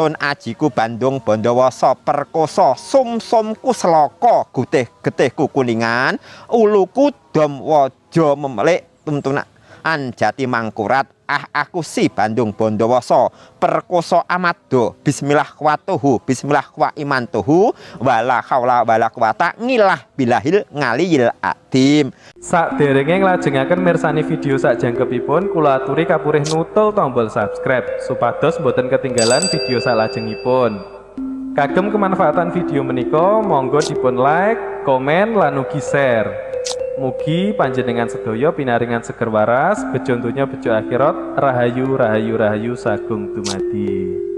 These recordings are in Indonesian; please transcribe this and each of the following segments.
Sun ajiku Bandung Bondowoso perkoso sumsumku seloko gutih getihku kuningan uluku dom wajo memelik tuntunan jati mangkurat ah aku si Bandung Bondowoso. Perkoso amado bismillah watuhu bismillah wa imantuhu wala haula wala quwata ngilah bilahil ngaliyil adim. Sak derenge nglajengaken mirsani video sak jangkepipun kula aturi kapurih nutul tombol subscribe supados boten ketinggalan video salajengipun. Kagem kemanfaatan video menika monggo dipun like komen lan ugi share Mugi panjenengan sedaya pinaringan seger waras, bejo bejo akhirat, rahayu rahayu rahayu sagung dumadi.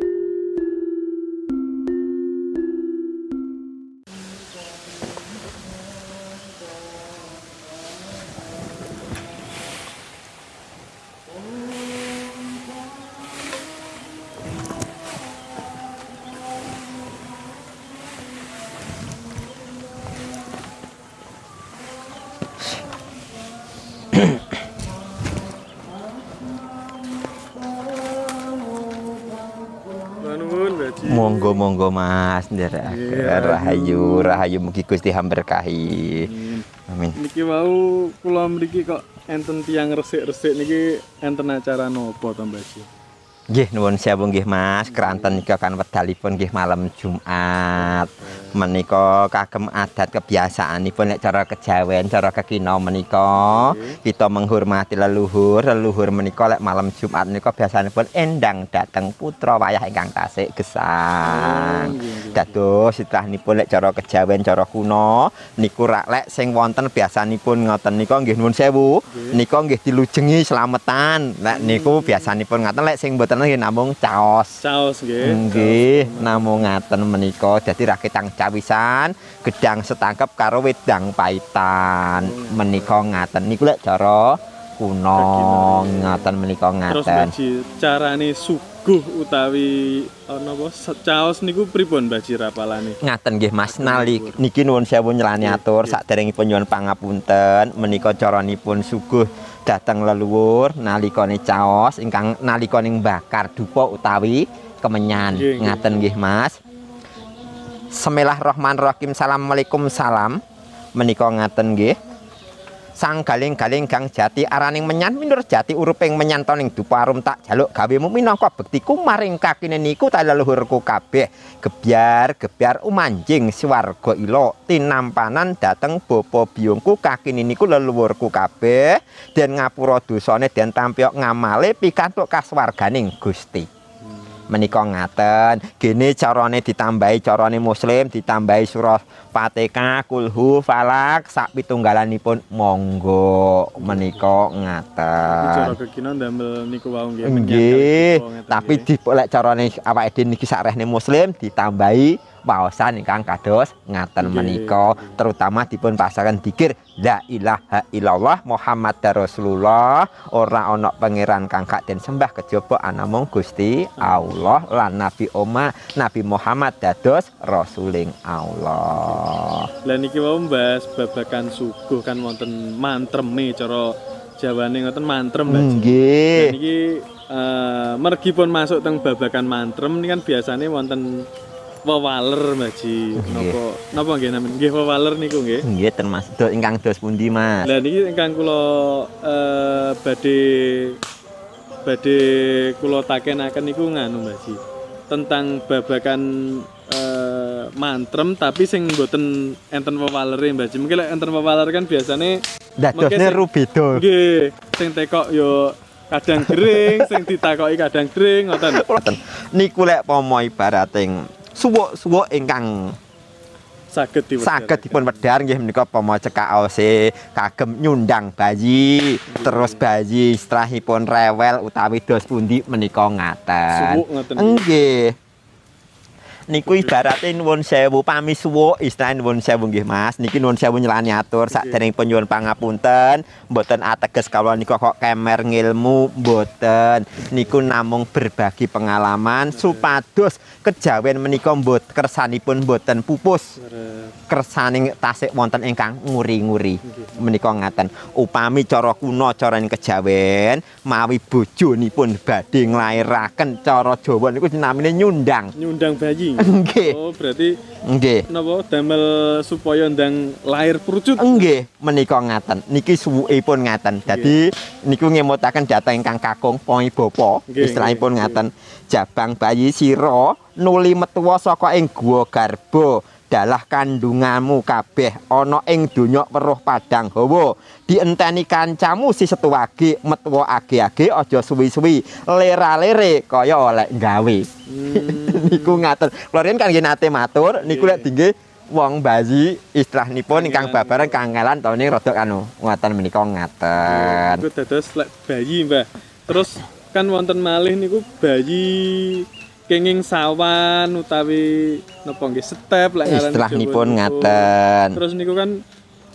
Monggo monggo Mas ndera. Yeah, rahayu rahayu mugi Gusti hamberkahi. Amin. Niki mau kula mriki kok enten tiang resik-resik niki enten acara nopo to Mbak Nggih nuwun sewu nggih Mas, keranten nika kan wedalipun nggih malam Jumat. Menika kagem adat kebiasaanipun nek cara kejawen, cara kekina menika kita menghormati leluhur. Leluhur menika lek malam Jumat menika biasanipun endang dateng putra wayah ingkang tasik gesang. Dados sitranipun lek cara kejawen, cara kuno niku rak lek sing wonten biasanipun ngoten nika nggih nuwun sewu. Nika nggih dilujengi slametan. Lek niku biasanipun ngaten lek sing mboten nggih namung caos. Caos nggih. Nggih, namung ngaten menika dadi raketang cawisan, gedang setangkep karo wedang paitan. Hmm. Menika ngaten. Niku lek cara kuno ngaten menika ngaten. Terus carane suguh utawi ana apa? Caos niku pripun Baji rapalane? Ngaten nggih Mas. Nali niki nuwun sewu nyelani atur. saderengipun nyuwun pangapunten. Menika caranipun suguh datang leluhur nalikane caos ingkang nalikane bakar dupa utawi kemenyan. Ngaten nggih Mas Bismillahirrahmanirrahim. Assalamualaikum salam. Menika ngaten nggih. Sang galing-galing gang jati araning menyan minur jati uruping menyantoning duparum tak jaluk gawemu. Minangka bektiku maring kakine niku ta leluhurku kabeh. Gebyar gebyar umanjing swarga ilo tinampanan dateng bapa biyungku kakine niku leluhurku kabeh. Den ngapura dosane den tampyok ngamale pikantuk kaswarganing Gusti menika ngaten. Gene carane ditambahi carane muslim ditambahi surah Fatihah kulhu falak sak pitunggalanipun monggo menika ngaten. Cara kekinan damel niku wau nggih nggih tapi di lek carane awake dhewe niki sak rehne muslim ditambahi waosan ingkang kados ngaten menika terutama dipun pasaran dikir la ilaha illallah Muhammad Rasulullah ora ana pangeran kang gak den sembah kejaba anamung Gusti Allah lan Nabi Oma Nabi Muhammad dados rasuling Allah. Lah niki wau mbahas babakan suguh kan wonten mantreme cara Jawane ngoten mantrem Nggih. Niki uh, mergi pun masuk teng babakan mantrem ini kan biasanya wonten wewaler Mbak Ji. Napa napa nggih namanya? Nggih wewaler niku nggih. Nggih termasuk do ingkang dos pundi Mas? Lah niki ingkang kula eh badhe badhe kula takenaken niku nganu Mbak Ji. Tentang babakan eh mantrem tapi sing mboten enten wewalere Mbak Ji. Mungkin lek enten wewaler kan biasane dadosne rubeda. Nggih, sing tekok yo kadang gering, sing ditakoki kadang gering ngoten. Niku lek pomo ibarating suwuk-suwuk ingkang saged dipun saged dipun wedhar nggih menika pama cekakose kagem nyundang bayi terus bayi setelahipun rewel utawi dos pundi menika ngaten. Nggih niku ibarate nuwun sewu pami suwuk. Istilah nuwun sewu nggih Mas. Niki nuwun sewu nyelani atur. Sakderengipun nyuwun pangapunten mboten ateges kawula niku kok kemer ngilmu mboten. Niku namung berbagi pengalaman supados kejawen menika mbot kersanipun mboten pupus. Kersaning tasik wonten ingkang nguri-nguri menika ngaten. Upami cara kuna cara kejawen mawi bojonipun badhe nglairaken cara Jawa niku namine nyundang. Nyundang bayi Nggih. oh berarti nggih napa damel supaya ndang lahir perucut Nggih, menika ngaten. Niki suwukipun ngaten. Dadi niku ngemutaken data ingkang kakung poi bapa. Istilahipun nggih, ngaten. Jabang bayi sira nuli metuwa saka ing guwa garba. Dalah kandunganmu kabeh ana ing donya weruh padang hawa. Dienteni kancamu si setuwage metuwa age-age aja suwi-suwi. Lera-lere kaya oleh gawe. niku ngaten. Kula riyen kan nggih nate matur niku lek tinggi wong bayi istilahnipun ingkang babaran kangelan tahun ini rada anu ngoten menika ngaten. Iku dados lek bayi, Mbah. Terus kan wonten malih niku bayi kenging sawan utawi napa nggih step lek ngaran Istilahnipun Jawa niku. ngaten. Terus niku kan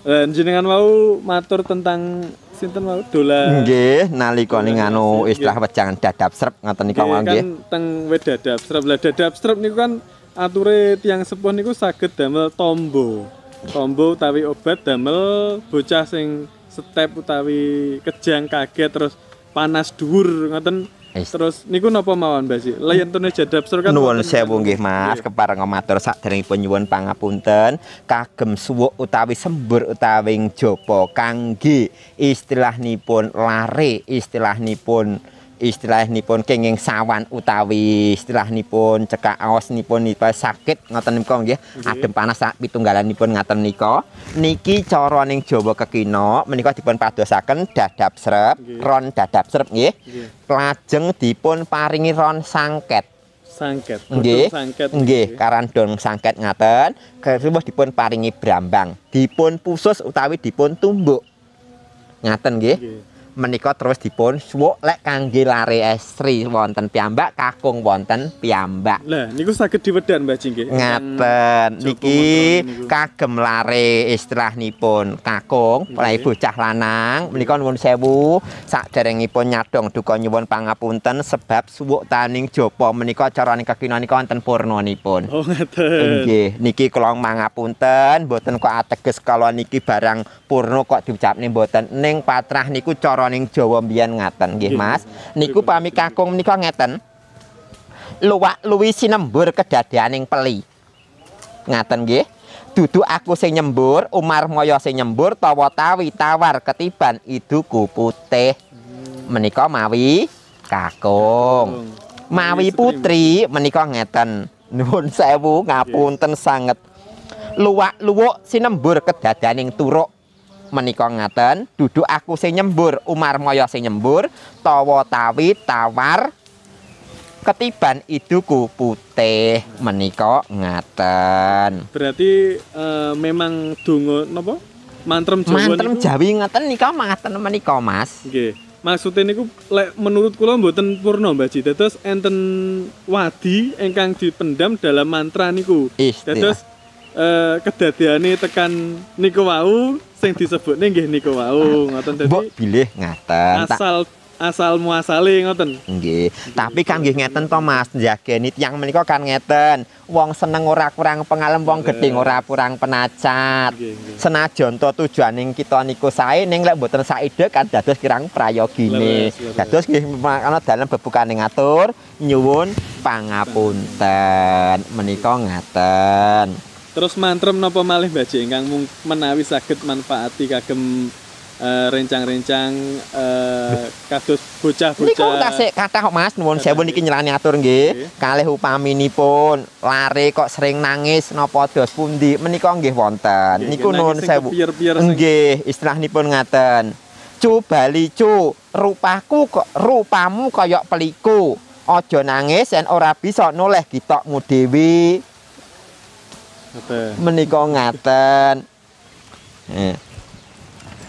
eh, jenengan mau matur tentang sinten mau dola Nggih, nalika ning Dolan anu istilah wejangan dadap srep ngoten nika Nggih, mawon nggih. kan teng wit dadap strep lah dadap strep niku kan ature tiang sepuh niku saged damel tombo tombo utawi obat damel bocah sing step utawi kejang kaget terus panas dhuwur ngoten Is- terus niku napa mawon Mbak Sih leyentune dadap strep kan Nuwun sewu nggih Mas, kepareng matur sakderengipun nyuwun pangapunten, kagem suwuk utawi sembur utawi japa kangge istilahnipun lare, istilahnipun istilahnipun kenging sawan utawi istilahnipun cekak aosnipun nipun sakit ngoten nika nggih. Adem panas sak pitunggalanipun ngaten nika niki cara ning Jawa kekina menika dipun padosaken dadap srep ron dadap srep nggih. Lajeng dipun paringi ron sangket. Sangket Nggih. Sangket. Nggih, karandong sangket ngaten, kesuwuh dipun paringi brambang, dipun pusus utawi dipun tumbuk. Ngaten nggih. Nggih. Menika terus dipun suwuk lek kangge lare estri wonten piyambak, kakung wonten piyambak. lah niku saged diwedan Mbak Jing nggih Ngaten. niki kagem lare istilahnipun kakung mulai bocah lanang. Menika nuwun sewu. Saderengipun nyadong duka nyuwun pangapunten sebab suwuk taning japa menika carane kekina nika wonten purnanipun. oh ngaten. Nggih, niki kula mangapunten, mboten kok ateges kalau niki barang purna kok diucapne mboten. Ning patrah niku cara ning Jawa mbiyen ngaten nggih. Mas. Niku pami kakung menika ngeten. Luwak luwi sinembur kedadeaning peli. Ngaten nggih. Dudu aku sing nyembur, Umar Moyo sing nyembur, tawa tawi tawar ketiban iduku putih. Menika mawi kakung. Mawi putri menika ngeten. Nuwun sewu ngapunten sanget. Luwak luwuk sinembur kedadaning turuk. Menika ngaten, dudu aku sing nyembur, Umar Moyo sing nyembur, tawa tawi tawar ketiban iduku putih menika ngaten. berarti eh, memang donga napa mantrem Jawa Mantrem Jawi ngaten nika ngaten menika Mas. Nggih. Maksudnya niku lek menurut kula mboten purna Mbak Ji. Dados enten wadi ingkang dipendam dalam mantra niku. Dados eh kedadeane tekan niku wau sing disebutne nggih niku wau ngoten Mbok dadi bilih ngaten. Asal asal muasale ngoten. Nggih, tapi kan nggih ngeten to Mas, njageni tiyang menika kan ngeten. Wong seneng ora kurang pengalem, wong gedhe ora kurang penacat. Senajan to tujuaning kita niku sae ning lek mboten saide kan dados kirang prayogine. Dados nggih ana dalam bebukane ngatur nyuwun pangapunten. Menika ngaten. Terus mantrem napa malih Mbak ingkang mung- menawi saged manfaati kagem eh, rencang-rencang eh, kados Niku bocah-bocah. tasik kathah kok Mas, nuwun sewu niki nyelani atur Nggih. Kalih upaminipun lare kok sering nangis napa dos pundi menika nggih wonten. Niku nuwun sewu. Nggih, istilahnipun ngaten. Cu bali cu, rupaku kok rupamu kaya peliku. Aja nangis yen ora bisa noleh gitokmu dhewe. Menika ngaten. Eh.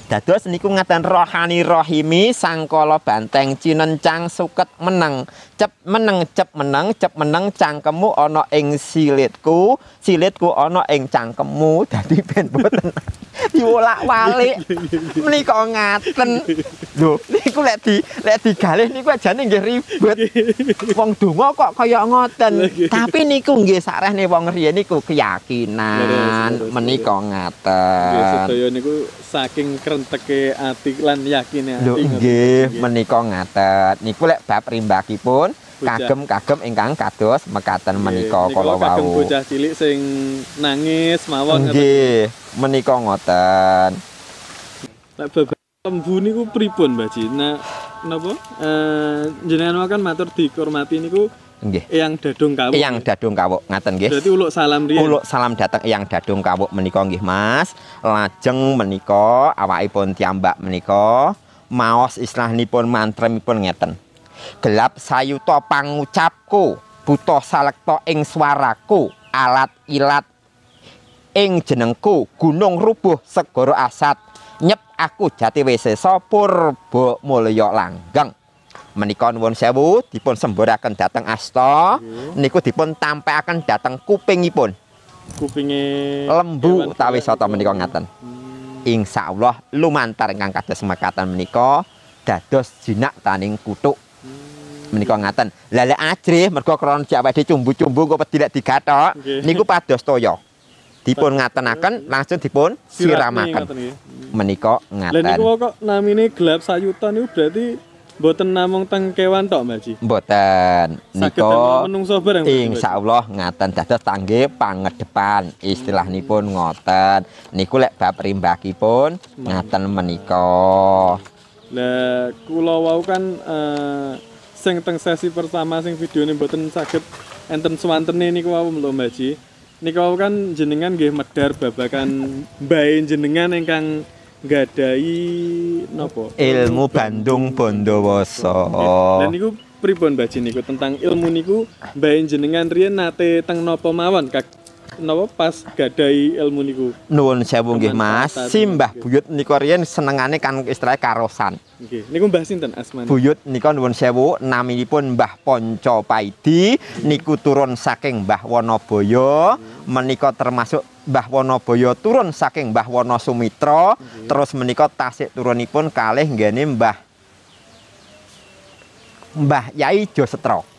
Dados niku ngaten rohani rohimi sangkala banteng cinencang suket meneng cep meneng cep meneng cep meneng cangkemmu ana ing silitku silitku ana ing cangkemmu dadi ben boten diolak-walik menika ngaten lho niku lek di lek digalih niku ajane nggih ribet wong donga kok kaya ngoten tapi niku nggih sarehne wong riyen niku keyakinan menika ngaten Nggih sedaya niku saking krenteke ati lan yakine ati. Lho nggih menika ngaten niku lek bab rimbakipun. Kagem-kagem ingkang kados mekaten menika kala kagem wau bocah cilik sing nangis mawon nggih menika ngoten Lek lembu niku pripun Mbak Ji? Nah, napa? Eh jenengan kan matur dihormati niku nggih Eyang Dadung Kawuk. Eyang Dadung Kawuk ngaten nggih Berarti uluk salam riyen. Uluk salam datang Eyang Dadung Kawuk menika nggih Mas. Lajeng menika awakipun tiambak menika maos istilahipun mantremipun ngeten. Gelap sayuta pangucapku, buta salekta ing swaraku, alat ilat ing jenengku, gunung rubuh segara asat. Nyep aku jati wisesa purba mulya langgeng. Menika nuwun sewu dipun semburaken dhateng asta niku dipun tampekaken dhateng kupingipun kupinge lembu utawi niku. menika ngaten. Hmm. Insyaallah lumantar ingkang kados mekaten menika dados jinak taning kutuk menika ngaten. Lah lek ajrih mergo krana awake dhewe cumbu-cumbu kok tidak digathok niku pados toya. Dipun ngatenaken langsung dipun siramaken. nggih. Menika Lah niku ngaten. kok namine gelap sayutan niku berarti mboten namung teng kewan tok Mbak Ji. Mboten. Nika menungso bareng. Insyaallah ngaten dados tangge pangedepan istilahipun ngoten niku lek bab rimbakipun ngaten menika Lah kula wau kan eh, sing teng sesi pertama sing videone mboten saged enten swantene niku wau lho Mbak Ji. Niku wau kan jenengan nggih medar babakan mbae jenengan ingkang nggadahi napa? ilmu Bandung Bondowoso Dan niku pripun Mbak Ji niku tentang ilmu niku mbae jenengan riyen nate teng napa mawon kak napa pas gadahi ilmu niku. nuwun sewu nggih Mas. Simbah buyut nika riyen senengane kan istilahnya karosan. Nggih. Niku Mbah sinten asmane? buyut nika nuwun sewu naminipun Mbah Ponco Paidi niku turun saking Mbah Wanabaya menika termasuk Mbah Wanabaya turun saking Mbah Wana Sumitra terus menika tasik turunipun kalih nggene Mbah Mbah Yai Josetro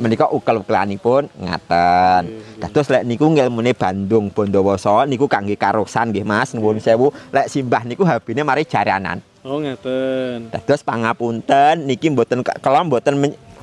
menika ukel-ukelanipun ngaten. Dados lek niku ngilmune Bandung Bondowoso niku kangge karosan nggih Mas. Nuwun sewu. Lek simbah niku habine mari jaranan. Oh ngaten. Dados pangapunten niki mboten kala mboten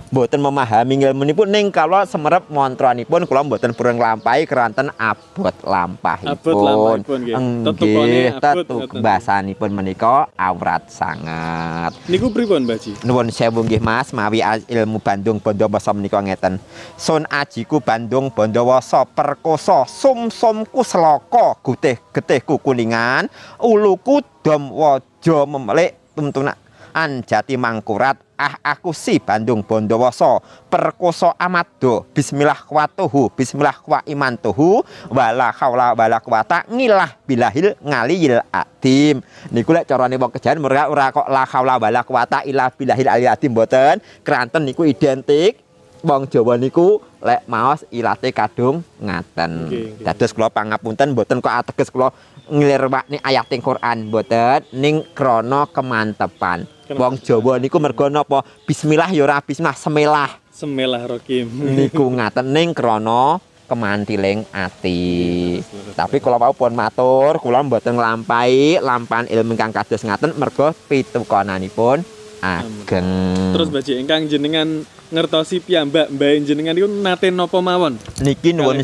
mboten memahami ilmunipun ning kala semerep montranipun kula mboten purun nglampahi keranten abot lampahipun. Abot lampahipun, nggih. Abot, tetuk bahasanipun menika awrat sangat. Niku pripun Mbak Ji? Nuwun sewu nggih Mas, mawi ilmu Bandung Bondowoso menika ngeten. Sun ajiku Bandung Bondowoso perkoso sum-sumku seloko gutih getihku kuningan uluku dom waja memelik tuntunaan jati mangkurat ah aku si Bandung Bondowoso. Perkoso amado bismillah kuatuhu bismillah kwa imantuhu wala haula wala quwata ngilah bilahil ngaliyil adim niku lek carane wong kejahan mereka ora kok la haula wala quwata illa bilahil aliyil adim mboten. Keranten niku identik wong Jawa niku lek maos ilate kadung ngaten. Dados kula pangapunten mboten kok ateges kula nglirwakne ayat ing Quran mboten? Ning krana kemantepan. Wong Jawa niku mergo napa? Bismillah ya ora bismillah semelah. Semelah Rokim. niku ngaten ning krana kemantiling ati. Tapi kula wau pun matur, kula mboten nglampahi lampahan ilmu ingkang kados ngaten mergo pitukonanipun ageng. Terus Mbak Ji ingkang jenengan ngertosi piyambak mbae jenengan niku nate napa mawon? niki nuwun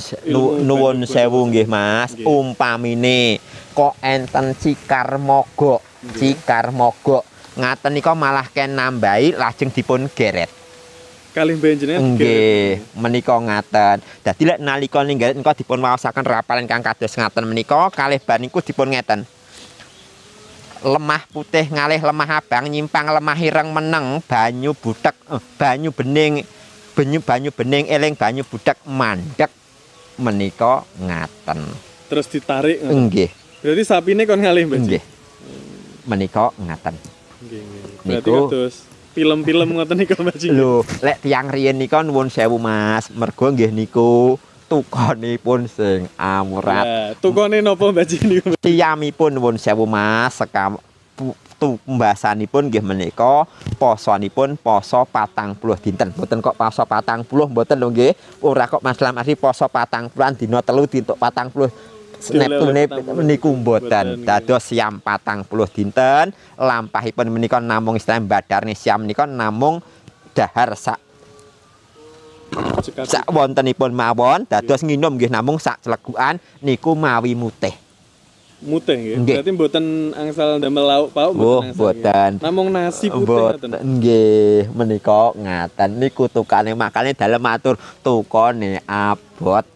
nuwun sewu nggih Mas, Nggih. umpamine kok enten cikar mogok, cikar mogok. Ngaten nika malah ken nambahi lajeng dipun geret. Kalih mbae jenengan Nggih, menika ngaten. Dadi lek nalika ninggal engko dipun waosaken rapalan kang kados ngaten menika kalih bar niku dipun ngeten. Lemah putih ngalih lemah abang nyimpang lemah ireng meneng banyu butek eh, banyu bening banyu banyu bening eling banyu butek mandek menika ngaten. terus ditarik. Nggih, Berarti sapine kon ngalih Mbak nggih. Menika ngaten. Nggih. Berarti kados film-film ngoten niku Mbah Ji. Lho, lek tiang riyen nika nuwun sewu Mas, mergo nggih niku tukonipun sing amurat. Lah, tukone napa Mbah Ji niku? Tiyamipun nuwun sewu Mas, sekam pu- tumbasanipun nggih menika posonipun poso patang puluh dinten. Mboten kok poso patang puluh mboten lho nggih. Ora kok Mas Lam asli poso patang puluhan dina telu dintuk patang puluh Neptune niku mboten. Dados siam patang puluh dinten, lampahipun menika namung istilah badarne siam menika namung dahar sak. Sak wontenipun mawon dados nginum nggih namung sak celegukan niku mawi mutih. Mutih nggih. Berarti mboten angsal damel lauk pauk Oh, angsal, mboten. Namung nasi putih ngoten. Mboten nggih menika ngaten niku tukane makane dalem matur tukane abot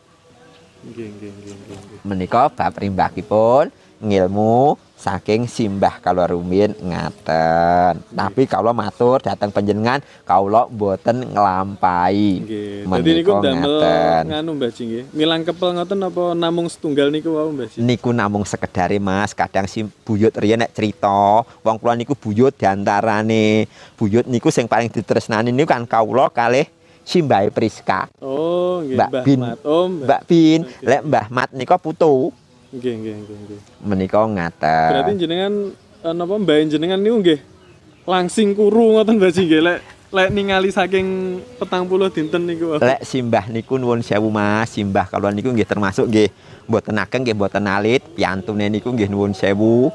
nggih, nggih. nggih. menika bab rimbakipun ngilmu saking simbah kalau rumin ngaten. Tapi kalau matur datang mboten nglampahi. Nggih. Dadi Menika niku ngaten. nganu Mbah Ji nggih. Milang kepel ngoten apa namung setunggal niku wau Mbah Ji? niku namung sekedare Mas, kadang si buyut riyen nek cerita, wong kula niku buyut diantarane buyut niku sing paling ditresnani niku kan kawula kalih Simbahe Priska, Oh, nggih Mbak Bin. Mat. Oh. Mbak Bin, lek Mbah Mat nika putu, Nggih, nggih, nggih, nggih. menika ngaten. Berarti jenengan eh, napa mbah jenengan niku nggih langsing kuru ngoten Mbah Ji nggih lek lek ningali saking petang puluh dinten niku. Lek simbah niku nuwun sewu Mas, simbah kalau niku nggih termasuk nggih mboten ageng nggih mboten alit, piantune niku nggih nuwun sewu.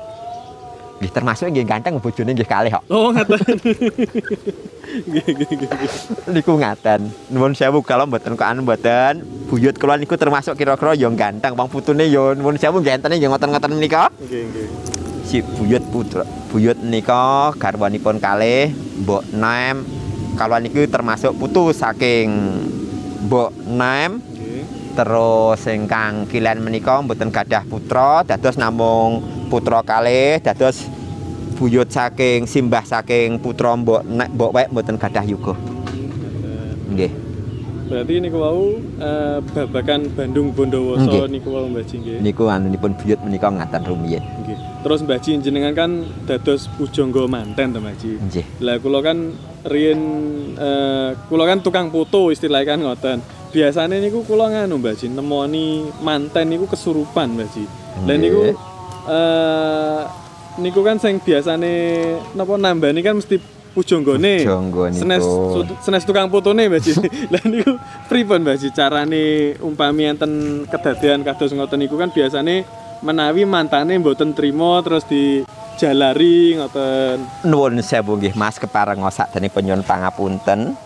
Nggih termasuk nggih ganteng bojone nggih kalih kok. Oh, ngaten. Nggih, nggih, nggih. nggih. niku ngaten. Nuwun sewu kalau mboten kok anu mboten. Buyut kula niku termasuk kira-kira ya ganteng, wong putune ya nuwun sewu gantene ya ngoten-ngoten menika. Nggih, nggih. Si buyut putra buyut nika garwanipun kalih Mbok Nem. Kalau niku termasuk putu saking Mbok Nem Nggih. terus ingkang kilen menika mboten gadah putra dados namung putra kalih dados buyut saking simbah saking putra mbok nek mbok wek mboten gadah yuga nggih Berarti niku wau eh, babakan Bandung Bondowoso niku wau Mbah Ji nggih. niku anunipun buyut menika ngaten rumiyin Nggih. Terus Mbah Ji jenengan kan dados pujangga manten to Mbah Ji. nggih Lah kula kan riyen eh, kula kan tukang foto istilahnya kan ngoten. Biasane niku kula nganu Mbah Ji nemoni manten niku kesurupan Mbah Ji. Lah niku eh niku kan sing biasane napa nambani kan mesti pujanggane. Pujangga niku. Senes su- senes tukang fotone Mbah Ji. Lah niku pripun Mbah Ji carane umpami enten kedadian kados ngoten niku kan biasane menawi mantane mboten trima terus dijalari ngoten. nuwun sewu nggih Mas kepareng sakdene penyuwun pangapunten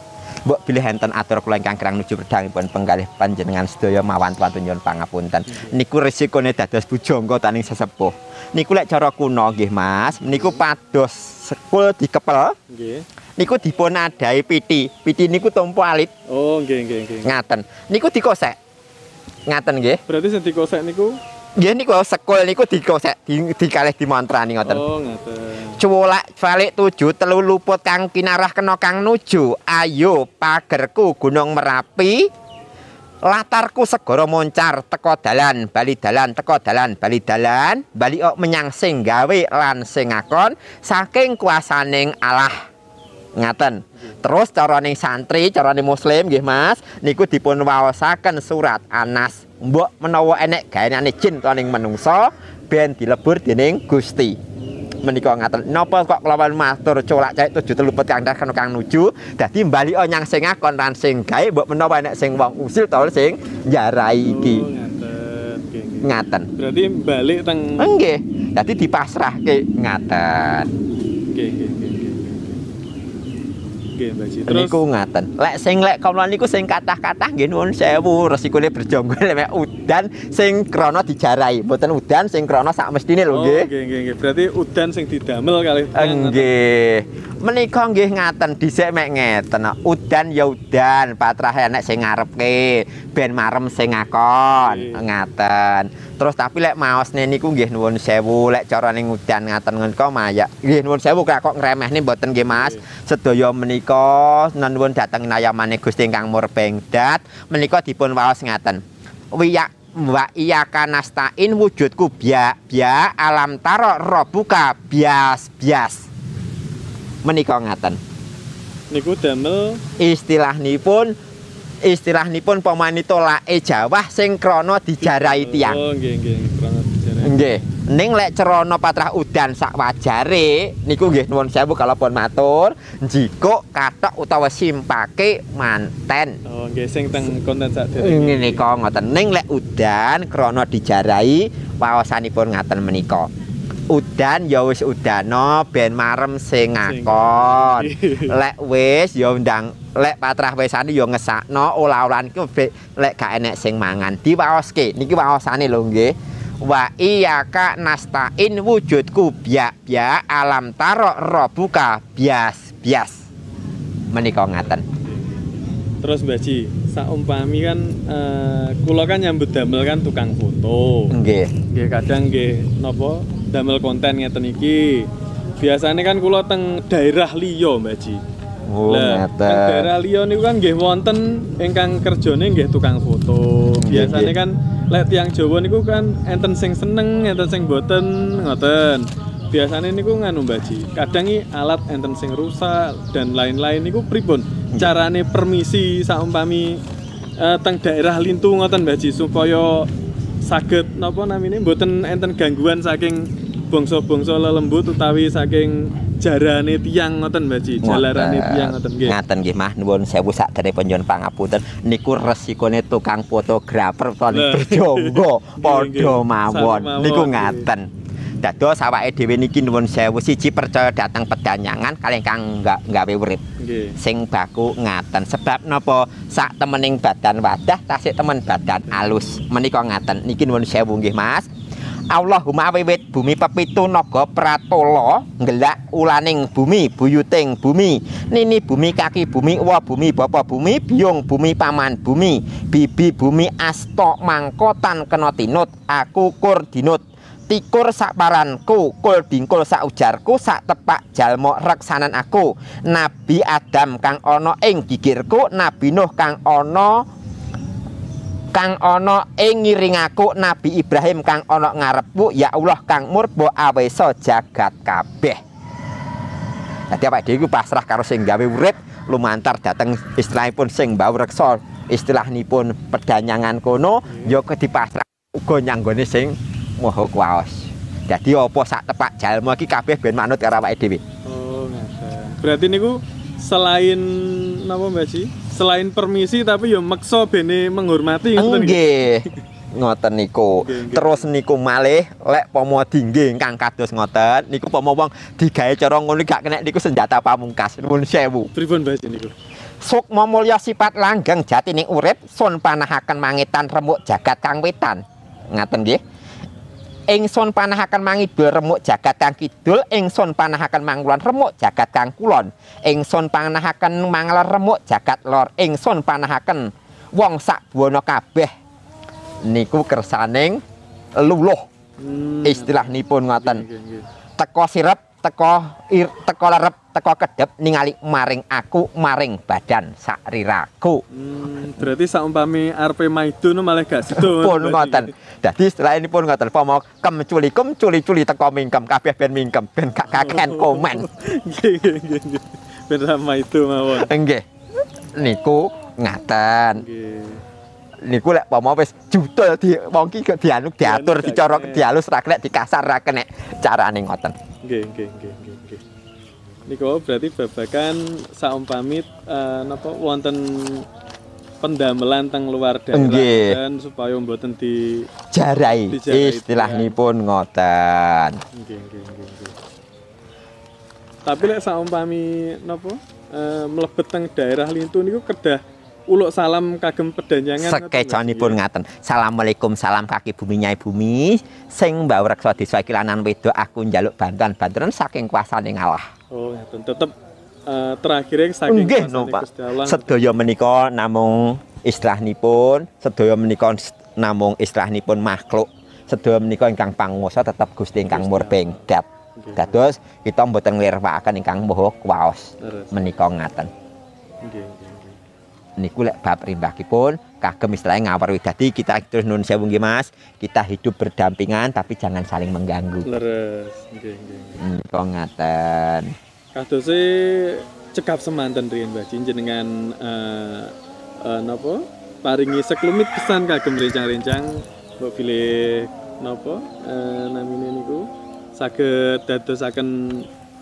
Mbok bilih enten atur kula ingkang kirang nuju pedangipun penggalih panjenengan sedaya mawan tuwantun nyuwun pangapunten. Niku resikone dados bujangga taning sesepuh. Niku lek cara kuno nggih Mas, niku pados sekul dikepel, Nggih. niku dipun adahi piti. Piti niku tumpu alit Oh, nggih nggih nggih. ngaten. Niku dikosek. Ngaten nggih. Berarti sing dikosek niku Nggih niku sekul niku dikosek, di, dikalih dimontrani ngoten. Oh, ngaten. Cuwolak balik tujuh telu luput kang kinarah kena kang nuju ayo pagerku gunung merapi latarku segara moncar teko dalan bali dalan teko dalan bali dalan bali ok menyang sing gawe lan sing ngakon saking kuasaning Allah ngaten. Terus caraning santri caraning muslim nggih Mas niku dipun waosaken surat Anas. Mbok menawa enek gaenane jin utawa menungso ben dilebur dening Gusti. Menika ngaten. Napa kok kelawan matur colak cek tujuh telupet kang kang kang nuju? Dadi mbali nyang sing ngakon lan sing gawe mbok menawa enek sing wong usil utawa sing njarai iki. Oh, ngaten. Berarti balik teng nggih. Dadi dipasrahke. Ngaten. Nggih, nggih, nggih, nggih. Mbak Ji. Terus niku ngaten lek sing lek kawula niku sing kathah-kathah nggih nuwun sewu resikone berjonggo lek udan sing krana dijarai mboten udan sing krana sak mestine lho Oh, nggih nggih, nggih, nggih. Berarti udan sing didamel kali Nggih. Menika nggih ngaten dhisik mek ngeten. Udan ya udan, patrah enek sing ngarepke, ben marem sing ngakon. Ngaten. Terus tapi lek maosne niku nggih nuwun sewu, lek cara ning udan ngaten menika maya. Nggih nuwun sewu kok ngremehne mboten nggih Mas. Sedaya menika nuwun dhateng nayamane Gusti ingkang murbengdat, menika dipun waos ngaten. Wiya wa iya kanastain wujudku bia bia alam taro robuka bias bias menika ngaten niku damel Istilahipun istilahipun pemanito lae Jawa sing krana dijarai tiyang. Oh, nggih nggih, krono dijarai. Nggih. Ning lek cerana patrah udan sak wajare niku nggih nuwun sewu kalipun matur, njikuk kathok utawa simpake manten. Oh, nggih sing teng konten sadherenge. Ngene kok ngoten. Ning lek udan krana dijarai waosanipun ngaten menika. Udan ya wis udana ben marem sing ngakon. Lek wis ya ndang lek patrah wesane ya ngesakno olah-olahan iku be- lek gak enek sing mangan diwaoske. Niki waosane lho nggih. Wa iyyaka nasta'in wujudku biak-biak alam taro robuka bias-bias. Menika ngaten. Terus Mbak Ji, saumpami kan eh, kula kan nyambut damel kan tukang foto. Nggih. Nggih kadang nggih napa damel konten ngeten iki. Biasanya kan kula teng daerah liya Mbak Ji. Oh, Lah, teng daerah liya niku kan nggih wonten ingkang kerjane nggih tukang foto. Biasanya kan lek tiang Jawa niku kan enten sing seneng, enten sing boten, ngoten. Biasanya niku nganu Mbak Ji. Kadang alat enten sing rusak dan lain-lain niku pripun? Carane permisi saumpami eh, teng daerah lintu ngoten Mbak Ji supaya saged napa namine mboten enten gangguan saking bangsa-bangsa lelembut utawi saking jarane tiang ngoten Mbak Ji, jalarane tiang ngoten nggih. Ngaten nggih Mah nuwun sewu sakdene panjenengan pangapunten niku resikone tukang fotografer Lah. berjonggo padha mawon. Niku ngaten. Dados awake dhewe niki nuwun sewu siji percaya datang pedanyangan kalih kang nggak gawe urip. Sing baku ngaten sebab napa sak temening badan wadah tasik temen badan alus. Menika ngaten. Niki nuwun sewu nggih Mas. Allahumma wiwit bumi pepitu naga pratala ngelak ulaning bumi buyuting bumi nini bumi kaki bumi wa bumi bapa bumi biung bumi paman bumi bibi bumi asta mangkotan kena tinut aku kur dinut. Tikur sak paranku kul dingkul sak ujarku sak tepak jalma reksanan aku. Nabi Adam kang ana ing gigirku nabi Nuh kang ana kang ana ing ngiring aku Nabi Ibrahim kang ana ngarepku ya Allah kang murba awesa jagat kabeh. Dadi awake dhewe iku pasrah karo sing gawe urip lumantar dateng istilahipun sing mbau reksa istilahipun pedanyangan kono ya kedipasrah uga nyanggone sing moho kuwaos. Dadi apa sak tepak jalma iki kabeh ben manut karo awake dhewe. Oh, ngaten. Berarti niku selain napa Mbak Ji? Selain permisi tapi yo meksa bene menghormati ngoten nggih. Ngoten niku. Terus niku malih lek pomo dingge ingkang kados ngoten niku pomo wong digawe cara ngono gak kena niku senjata pamungkas nuwun sewu. Pripun Ji niku? Sukma mulya sifat langgeng jati ning urip sun panahaken mangitan remuk jagat kang wetan. Ngaten nggih. Ingsun panahaken mangidul remuk jagat kang kidul, ingsun panahaken mangulon remuk jagat kang kulon. Ingsun panahaken mangler remuk jagat lor, ingsun panahaken wong sak buwana kabeh niku kersaning luluh Hmm, istilahipun ngoten. nggih, nggih, nggih. Teko sirep, teko ir, teko lerep, teko kedep ningali maring aku, maring badan sakriraku. Hmm, berarti saumpami maido no malah gak sido. pun ngoten. Dadi setelah ini pun ngoten. Pomo kem culi kem culi culi teko mingkem kabeh ben mingkem ben gak kakean komen. Nggih, nggih, nggih, nggih. Ben maido mawon. Nggih. Niku ngaten. Nggih. Niku lek pomo wis judul di wong ki gak dianu diatur dicara kena. dialus ra kena dikasar ra kena carane ngoten. Nggih, nggih, nggih, nggih, nggih. Niku berarti babakan saumpami eh, napa wonten pendamelan teng luar daerah Nggih. dan supaya mboten di Jarai Dijarai, istilahipun ngoten. Nggih, nggih, nggih, nggih. Tapi lek saumpami napa eh, mlebet teng daerah lintu niku kedah uluk salam kagem pedanyangan Sekecanipun ngaten. Assalamualaikum salam kaki bumi nyai bumi. Sing mbau reksa desa iki lanan wedok aku njaluk bantuan bantuan saking kuasane Allah. Oh, ngaten. Tetep eh, terakhirnya saking Nggih, kuasane no, Pak. Gusti Allah. Sedaya menika namung istilahipun, sedaya menika namung istilahipun makhluk. Sedaya menika ingkang panguwasa tetep Gusti ingkang murbenggat. Nggih. Dados kita mboten nglirwakaken ingkang moho kuwaos. Menika ngaten. Nggih. Niku lek bab rimbahipun kagem istilahnya ngawur dadi kita terus nun sewu nggih Mas. Kita hidup berdampingan tapi jangan saling mengganggu. Leres. Nggih, nggih, nggih. niku ngaten? Kadose cekap semanten riyen Mbah jenengan eh eh, napa paringi seklumit pesan kagem rencang-rencang mbok pilih napa eh namine niku saged dadosaken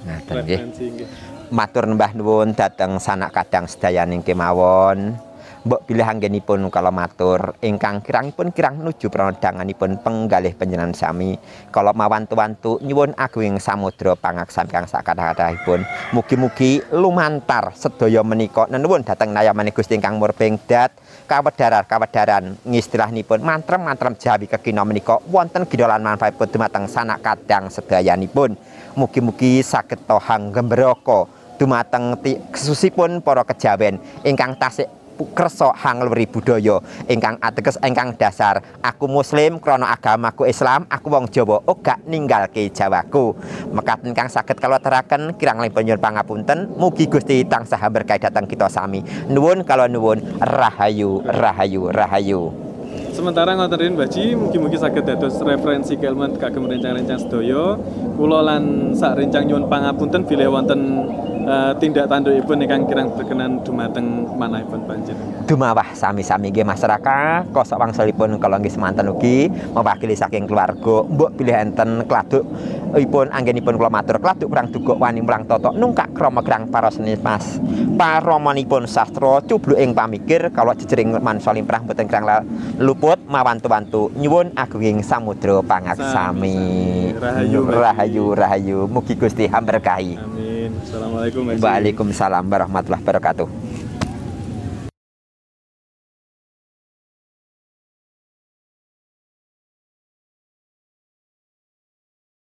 Ngaten nggih. Matur nembah nuwun dhateng sanak kadang sedayaning kemawon. Mbok pilih anggenipun kala matur ingkang kirangipun kirang nuju prandanganipun penggalih panjenengan sami. Kala mawantu-wantu nyuwun agunging samudra pangaksami kang sakathah-kathahipun mugi-mugi lumantar sedaya menika. Nenuwun dhateng nayamane Gusti ingkang murbeng dat kawedaran kawedaran ngistilahnipun mantrem-mantrem Jawi kekina menika wonten gidolan manfaatipun dumateng sanak kadang sedayanipun. Mugi-mugi saged tohang gembroko dumateng kesusipun para kejawen. Ingkang tasik kersa hangluri budaya. Ingkang ateges ingkang dasar. Aku muslim krana agamaku Islam aku wong Jawa uga ninggalke Jawaku. Mekaten kang saged kaloteraken kirang langkung nyuwun pangapunten mugi Gusti tansah berkahi dhateng kita sami. Nuwun kala nuwun rahayu rahayu rahayu. Sementara ngoten riyen Mbah Ji, mugi-mugi saged dados referensi keilmuan kagem rencang-rencang sedaya. Kula lan sak rencang nyuwun pangapunten bilih wonten eh, tindak tandukipun ingkang kirang berkenan dumateng manahipun panjenengan. Dumawah sami-sami nggih masyarakat kosok wangsulipun kala nggih semanten ugi mewakili saking keluarga mbok pilih enten kladuk ipun anggenipun kula matur kladuk kurang duguk wani mulang toto nungkak krama krang para senimas paramanipun sastra cubluk ing pamikir kalau jejering mansa limrah mboten kirang la- luput mawantu-wantu nyuwun agunging samudra pangaksami. Rahayu, rahayu rahayu. Mugi Gusti hamberkahi. Amin. Assalamualaikum. Waalaikumsalam warahmatullahi wabarakatuh